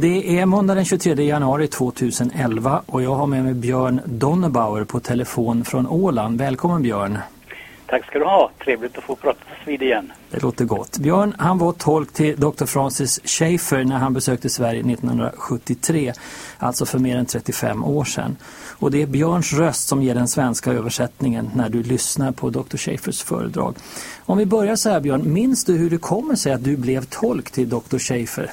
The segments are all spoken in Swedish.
Det är måndag den 23 januari 2011 och jag har med mig Björn Donnebauer på telefon från Åland. Välkommen Björn. Tack ska du ha. Trevligt att få prata vid igen. Det låter gott. Björn han var tolk till Dr. Francis Schaeffer när han besökte Sverige 1973. Alltså för mer än 35 år sedan. Och det är Björns röst som ger den svenska översättningen när du lyssnar på Dr. Schaeffers föredrag. Om vi börjar så här Björn, minns du hur det kommer sig att du blev tolk till Dr. Schaeffer?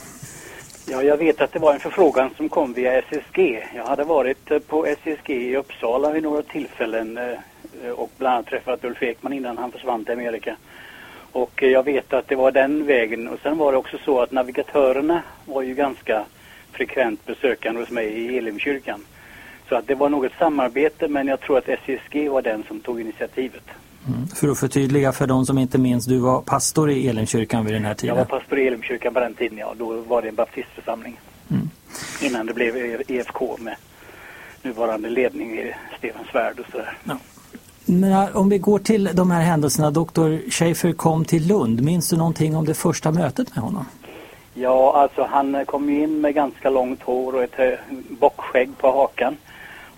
Ja, jag vet att det var en förfrågan som kom via SSG. Jag hade varit eh, på SSG i Uppsala vid några tillfällen eh, eh, och bland annat träffat Ulf Ekman innan han försvann till Amerika. Och jag vet att det var den vägen. Och sen var det också så att navigatörerna var ju ganska frekvent besökande hos mig i Elimkyrkan. Så att det var något samarbete men jag tror att SSG var den som tog initiativet. Mm. För att förtydliga för de som inte minns, du var pastor i Elimkyrkan vid den här tiden. Jag var pastor i Elimkyrkan på den tiden, ja. Då var det en baptistförsamling. Mm. Innan det blev EFK med nuvarande ledning i Stefan Svärd och sådär. Ja. Men äh, om vi går till de här händelserna, Dr. Schaefer kom till Lund. Minns du någonting om det första mötet med honom? Ja, alltså han kom in med ganska långt hår och ett eh, bockskägg på hakan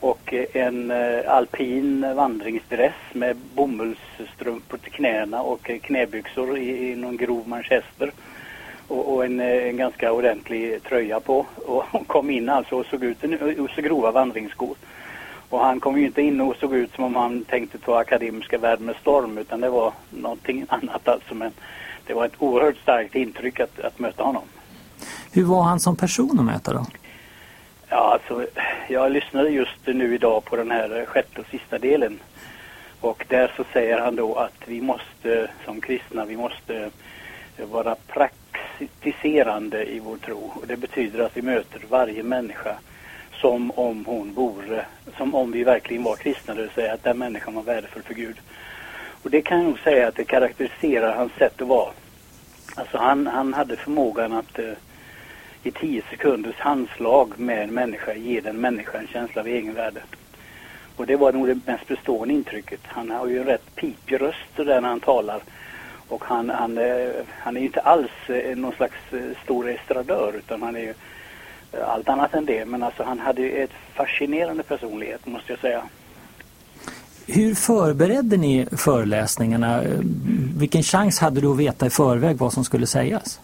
och eh, en eh, alpin vandringsdress med bomullsstrumpor till knäna och eh, knäbyxor i, i någon grov manchester och, och en, en, ganska ordentlig tröja på och kom in alltså och såg ut och så grova vandringsskor. Och han kom ju inte in och såg ut som om han tänkte ta akademiska världen med storm utan det var någonting annat alltså men det var ett oerhört starkt intryck att, att möta honom. Hur var han som person att möta då? Ja, alltså, jag lyssnade just nu idag på den här sjätte och sista delen. Och där så säger han då att vi måste som kristna, vi måste vara praktiserande i vår tro. Och det betyder att vi möter varje människa som om hon vore, som om vi verkligen var kristna, det vill säga att den människan var värdefull för Gud. Och det kan jag nog säga att det karaktäriserar hans sätt att vara. Alltså han, han hade förmågan att eh, i tio sekunders handslag med en människa ger den människan en känsla av egenvärde. Och det var nog det mest bestående intrycket. Han har ju en rätt pipig röst där när han talar. Och han, han, eh, han är ju inte alls eh, någon slags eh, stor estradör utan han är ju allt annat än det. Men alltså han hade ju ett fascinerande personlighet måste jag säga. Hur förberedde ni föreläsningarna? Vilken chans hade du att veta i förväg vad som skulle sägas?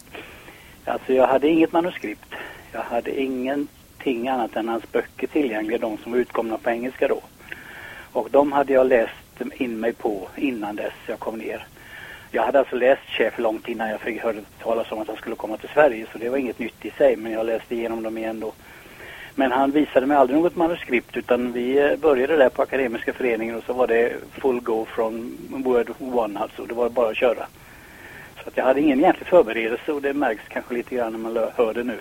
Alltså jag hade inget manuskript. Jag hade ingenting annat än hans böcker tillgängliga, de som var utkomna på engelska då. Och de hade jag läst in mig på innan dess jag kom ner. Jag hade alltså läst Chef långt innan jag fick höra talas om att han skulle komma till Sverige så det var inget nytt i sig men jag läste igenom dem igen då. Men han visade mig aldrig något manuskript utan vi eh, började där på Akademiska föreningen och så var det full go från word one alltså. Det var bara att köra. Så att jag hade ingen egentlig förberedelse och det märks kanske lite grann när man hör det nu.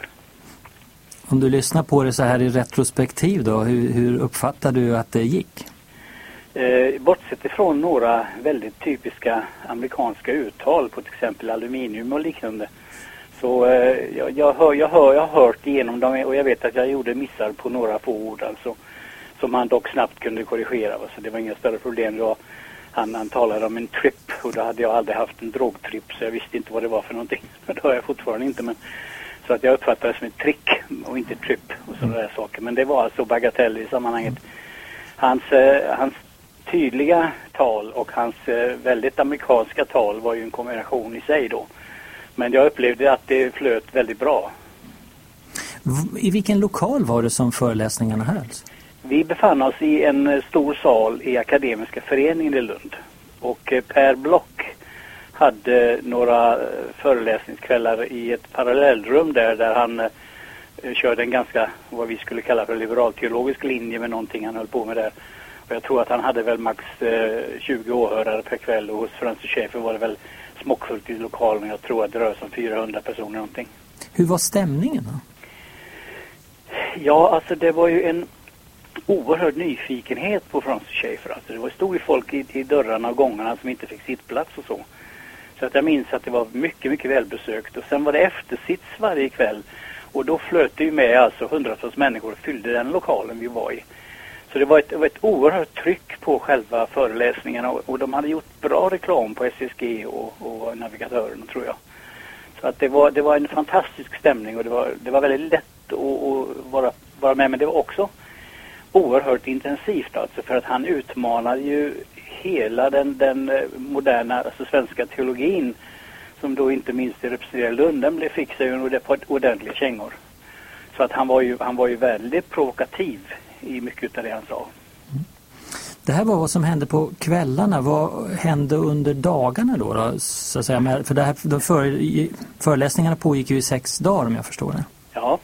Om du lyssnar på det så här i retrospektiv då, hur, hur uppfattar du att det gick? Eh, bortsett ifrån några väldigt typiska amerikanska uttal på till exempel aluminium och liknande. Så eh, jag, jag, hör, jag, hör, jag har hört igenom dem och jag vet att jag gjorde missar på några få ord alltså. Som han dock snabbt kunde korrigera. Så det var inga större problem. Det var han, han talade om en trip och då hade jag aldrig haft en drogtripp så jag visste inte vad det var för någonting. Det har jag fortfarande inte men så att jag uppfattade det som ett trick och inte trip och sådana där saker. Men det var alltså bagatell i sammanhanget. Hans, eh, hans tydliga tal och hans eh, väldigt amerikanska tal var ju en kombination i sig då. Men jag upplevde att det flöt väldigt bra. I vilken lokal var det som föreläsningarna hölls? Vi befann oss i en eh, stor sal i Akademiska föreningen i Lund. Och eh, Per Block hade några eh, föreläsningskvällar i ett parallellrum där, där han körde en ganska, vad vi skulle kalla för liberalteologisk linje med någonting han höll på med där. Och jag tror att han hade väl max 20 åhörare per kväll och hos Francis Schäfer var det väl smockfullt i lokalen. Jag tror att det rör sig om 400 personer någonting. Hur var stämningen då? Ja, alltså det var ju en oerhörd nyfikenhet på Francis Schaeffer. Alltså det var stod ju folk i, i dörrarna och gångarna som inte fick sittplats och så. Så att jag minns att det var mycket, mycket välbesökt. Och sen var det eftersits varje kväll. Och då flöt det ju med alltså hundratals människor och fyllde den lokalen vi var i. Så det var ett, det var ett oerhört tryck på själva föreläsningarna och, och de hade gjort bra reklam på SSG och, och navigatören tror jag. Så att det var, det var en fantastisk stämning och det var, det var väldigt lätt att, att vara, vara med men det var också oerhört intensivt alltså för att han utmanade ju hela den, den eh, moderna alltså svenska teologin som då inte minst representerade Lund, den blev fick sig ju ordentliga kängor. Så att han var ju, han var ju väldigt provokativ i mycket av det han sa. Det här var vad som hände på kvällarna. Vad hände under dagarna då? då så att säga? För det här, de för, föreläsningarna pågick ju i sex dagar om jag förstår det. Ja,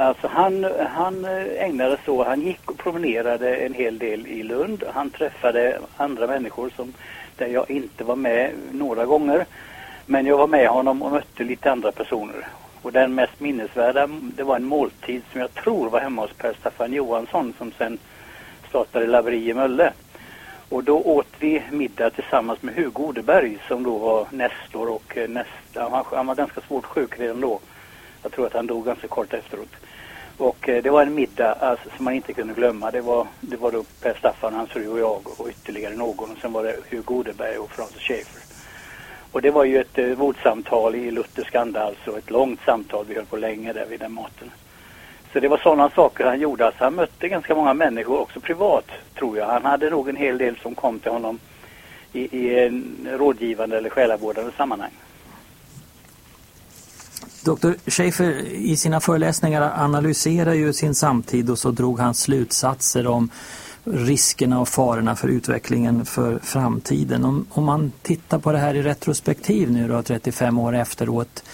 alltså han, han eh, ägnade så, han gick och promenerade en hel del i Lund. Han träffade andra människor som, där jag inte var med några gånger. Men jag var med honom och mötte lite andra personer. Och den mest minnesvärda, det var en måltid som jag tror var hemma hos Per Staffan Johansson som sen startade Laveri i Mölle. Och då åt vi middag tillsammans med Hugo Odeberg som då var nästor och eh, nästa, han var ganska svårt sjuk redan då. Jag tror att han dog ganska kort efteråt. Och eh, det var en middag alltså, som man inte kunde glömma. Det var, det var då Per Staffan, hans fru och jag och ytterligare någon. Och sen var det Hugo Odeberg och Francis Schaeffer. Och det var ju ett eh, vårdsamtal i luthersk anda, alltså ett långt samtal. Vi höll på länge där vid den maten. Så det var sådana saker han gjorde. Alltså han mötte ganska många människor också privat, tror jag. Han hade nog en hel del som kom till honom i, i en rådgivande eller själavårdande sammanhang. Dr. Schäfer i sina föreläsningar analyserar ju sin samtid och så drog han slutsatser om riskerna och farorna för utvecklingen för framtiden. Om, om man tittar på det här i retrospektiv nu då, 35 år efteråt,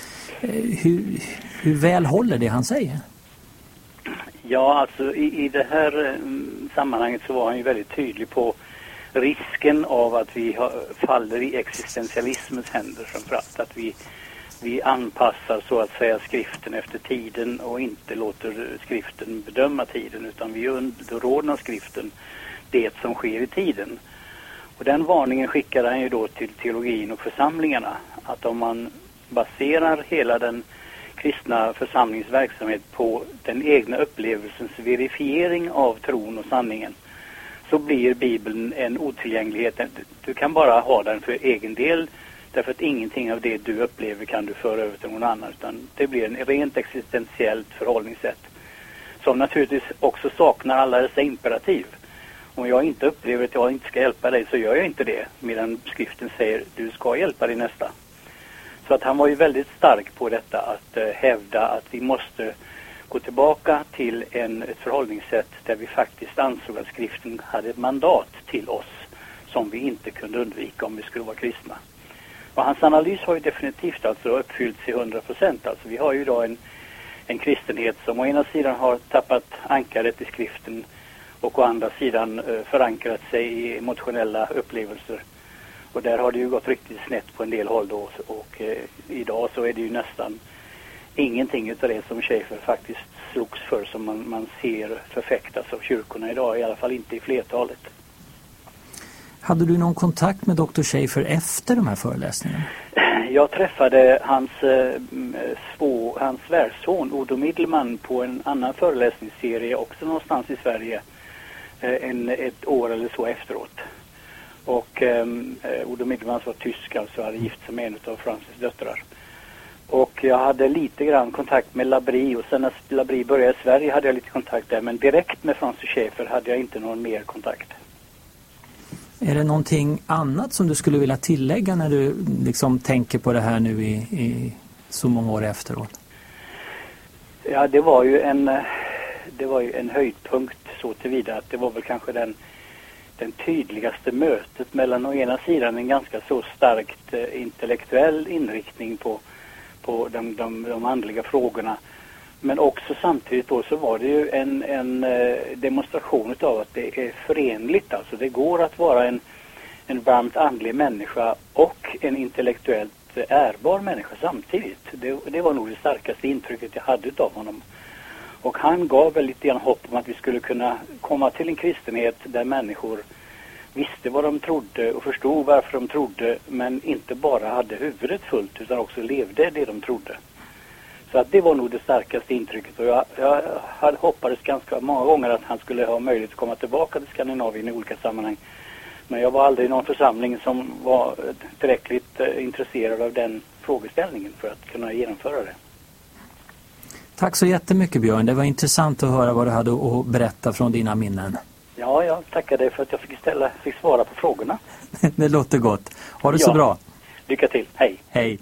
eh, hur, hur väl håller det han säger? Ja, alltså i, i det här mm, sammanhanget så var han ju väldigt tydlig på risken av att vi faller i existentialismens händer framförallt. Att vi, vi anpassar så att säga skriften efter tiden och inte låter skriften bedöma tiden utan vi underordnar skriften det som sker i tiden. Och den varningen skickade han ju då till teologin och församlingarna att om man baserar hela den kristna församlingsverksamhet på den egna upplevelsens verifiering av tron och sanningen så blir Bibeln en otillgänglighet. Du kan bara ha den för egen del därför att ingenting av det du upplever kan du föra över till någon annan utan det blir en rent existentiellt förhållningssätt som naturligtvis också saknar alla dessa imperativ. Om jag inte upplever att jag inte ska hjälpa dig så gör jag inte det medan skriften säger du ska hjälpa din nästa. Så att han var ju väldigt stark på detta att eh, hävda att vi måste gå tillbaka till en, ett förhållningssätt där vi faktiskt ansåg att skriften hade ett mandat till oss som vi inte kunde undvika om vi skulle vara kristna. Och hans analys har ju definitivt alltså uppfyllts i 100 procent. Alltså vi har ju idag en, en kristenhet som å ena sidan har tappat ankaret i skriften och å andra sidan eh, förankrat sig i emotionella upplevelser och där har det ju gått riktigt snett på en del håll då och eh, idag så är det ju nästan ingenting utav det som Schaefer faktiskt slogs för som man, man ser förfäktas av kyrkorna idag, i alla fall inte i flertalet. Hade du någon kontakt med Dr. Schaefer efter de här föreläsningarna? Jag träffade hans, eh, svå, hans svärson Odo Middelman på en annan föreläsningsserie också någonstans i Sverige eh, en, ett år eller så efteråt. Och eh, Odo Middelman var tysk, alltså hade gift sig med en av Francis döttrar. Och jag hade lite grann kontakt med Labri och sen när Labri började i Sverige hade jag lite kontakt där. Men direkt med Francis Schäfer hade jag inte någon mer kontakt. Är det någonting annat som du skulle vilja tillägga när du liksom tänker på det här nu i, i så många år efteråt? Ja, det var ju en, eh, det var ju en höjdpunkt så tillvida att det var väl kanske den den tydligaste mötet mellan å ena sidan en ganska så starkt eh, intellektuell inriktning på, på de, de, de andliga frågorna. Men också samtidigt då så var det ju en, en eh, demonstration av att det är förenligt. Alltså det går att vara en, en varmt andlig människa och en intellektuellt ärbar människa samtidigt. Det, det var nog det starkaste intrycket jag hade av honom. Och han gav väl lite grann hopp om att vi skulle kunna komma till en kristenhet där människor visste vad de trodde och förstod varför de trodde men inte bara hade huvudet fullt utan också levde det de trodde. Så att det var nog det starkaste intrycket och jag, jag hade hoppades ganska många gånger att han skulle ha möjlighet att komma tillbaka till Skandinavien i olika sammanhang. Men jag var aldrig i någon församling som var tillräckligt eh, intresserad av den frågeställningen för att kunna genomföra det. Tack så jättemycket Björn. Det var intressant att höra vad du hade att berätta från dina minnen. Ja, jag tackar dig för att jag fick, ställa, fick svara på frågorna. det låter gott. Ha det ja. så bra. Lycka till. Hej. Hej.